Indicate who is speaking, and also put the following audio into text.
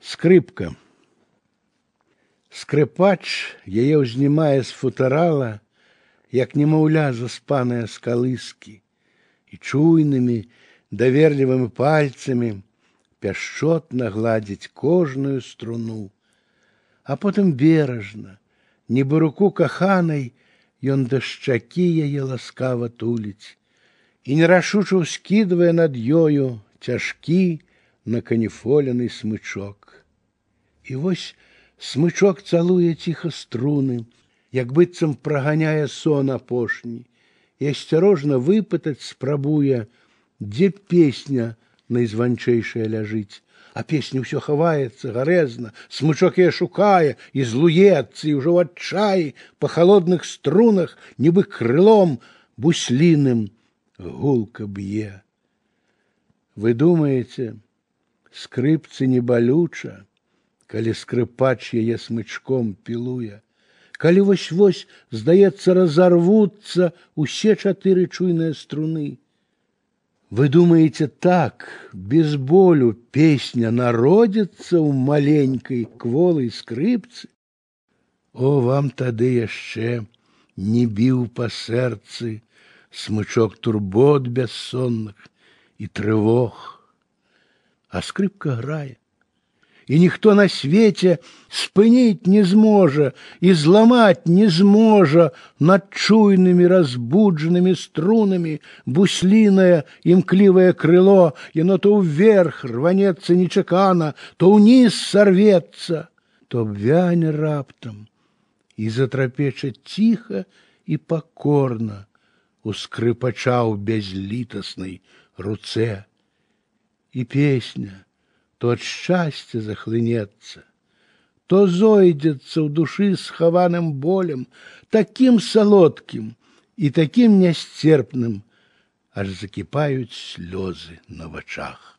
Speaker 1: скрипка. Скрипач яе ўзнімае з футарала, як немаўля заспаная з калыскі, і чуйнымі, даверлівымі пальцамі пяшчотна гладзіць кожную струну, а потым бережна, нібы руку каханай ён да шчакі яе ласкава туліць і нерашуча ўскідвае над ёю цяжкі на канефоляны смычок. І вось смычок цалуе ціха струны, як быццам праганяе сон апошні, і асцярожна выпытаць спрабуе, дзе песня найзванчэйшая ляжыць, а песня ўсё хаваецца гарэзна, смычок я шукае і злуецца і ўжо ў адчаі па халодных струнах, нібы крылом бусліным гулка б'е. Вы думаеце, скрыпцы не балюча, калі скрыпач яе смычком пілуе. Калі вось-вось, здаецца, разорвутся усе чатыры чуйныя струны. Вы думаете так, без болю песня народится у маленькой кволой скрипцы? О, вам тады яшчэ не біў па сэрцы смычок турбот бяссонных і трывог, а скрипка грае і ніхто на свеце спыніць не зможа і зламаць не зможа над чуйнымі разбуджанымі струнамі буслінае імклівае крыло яно то ўверх рванецца нечакана то ўніз сарвецца то абвяне раптам і затрапеча ціха і пакорна у скрыпачаў бязлітаснай руцэ і песня то от счастья захлынется, то зойдется в души схованным болем, таким солодким и таким нестерпным, аж закипают слезы на вачах.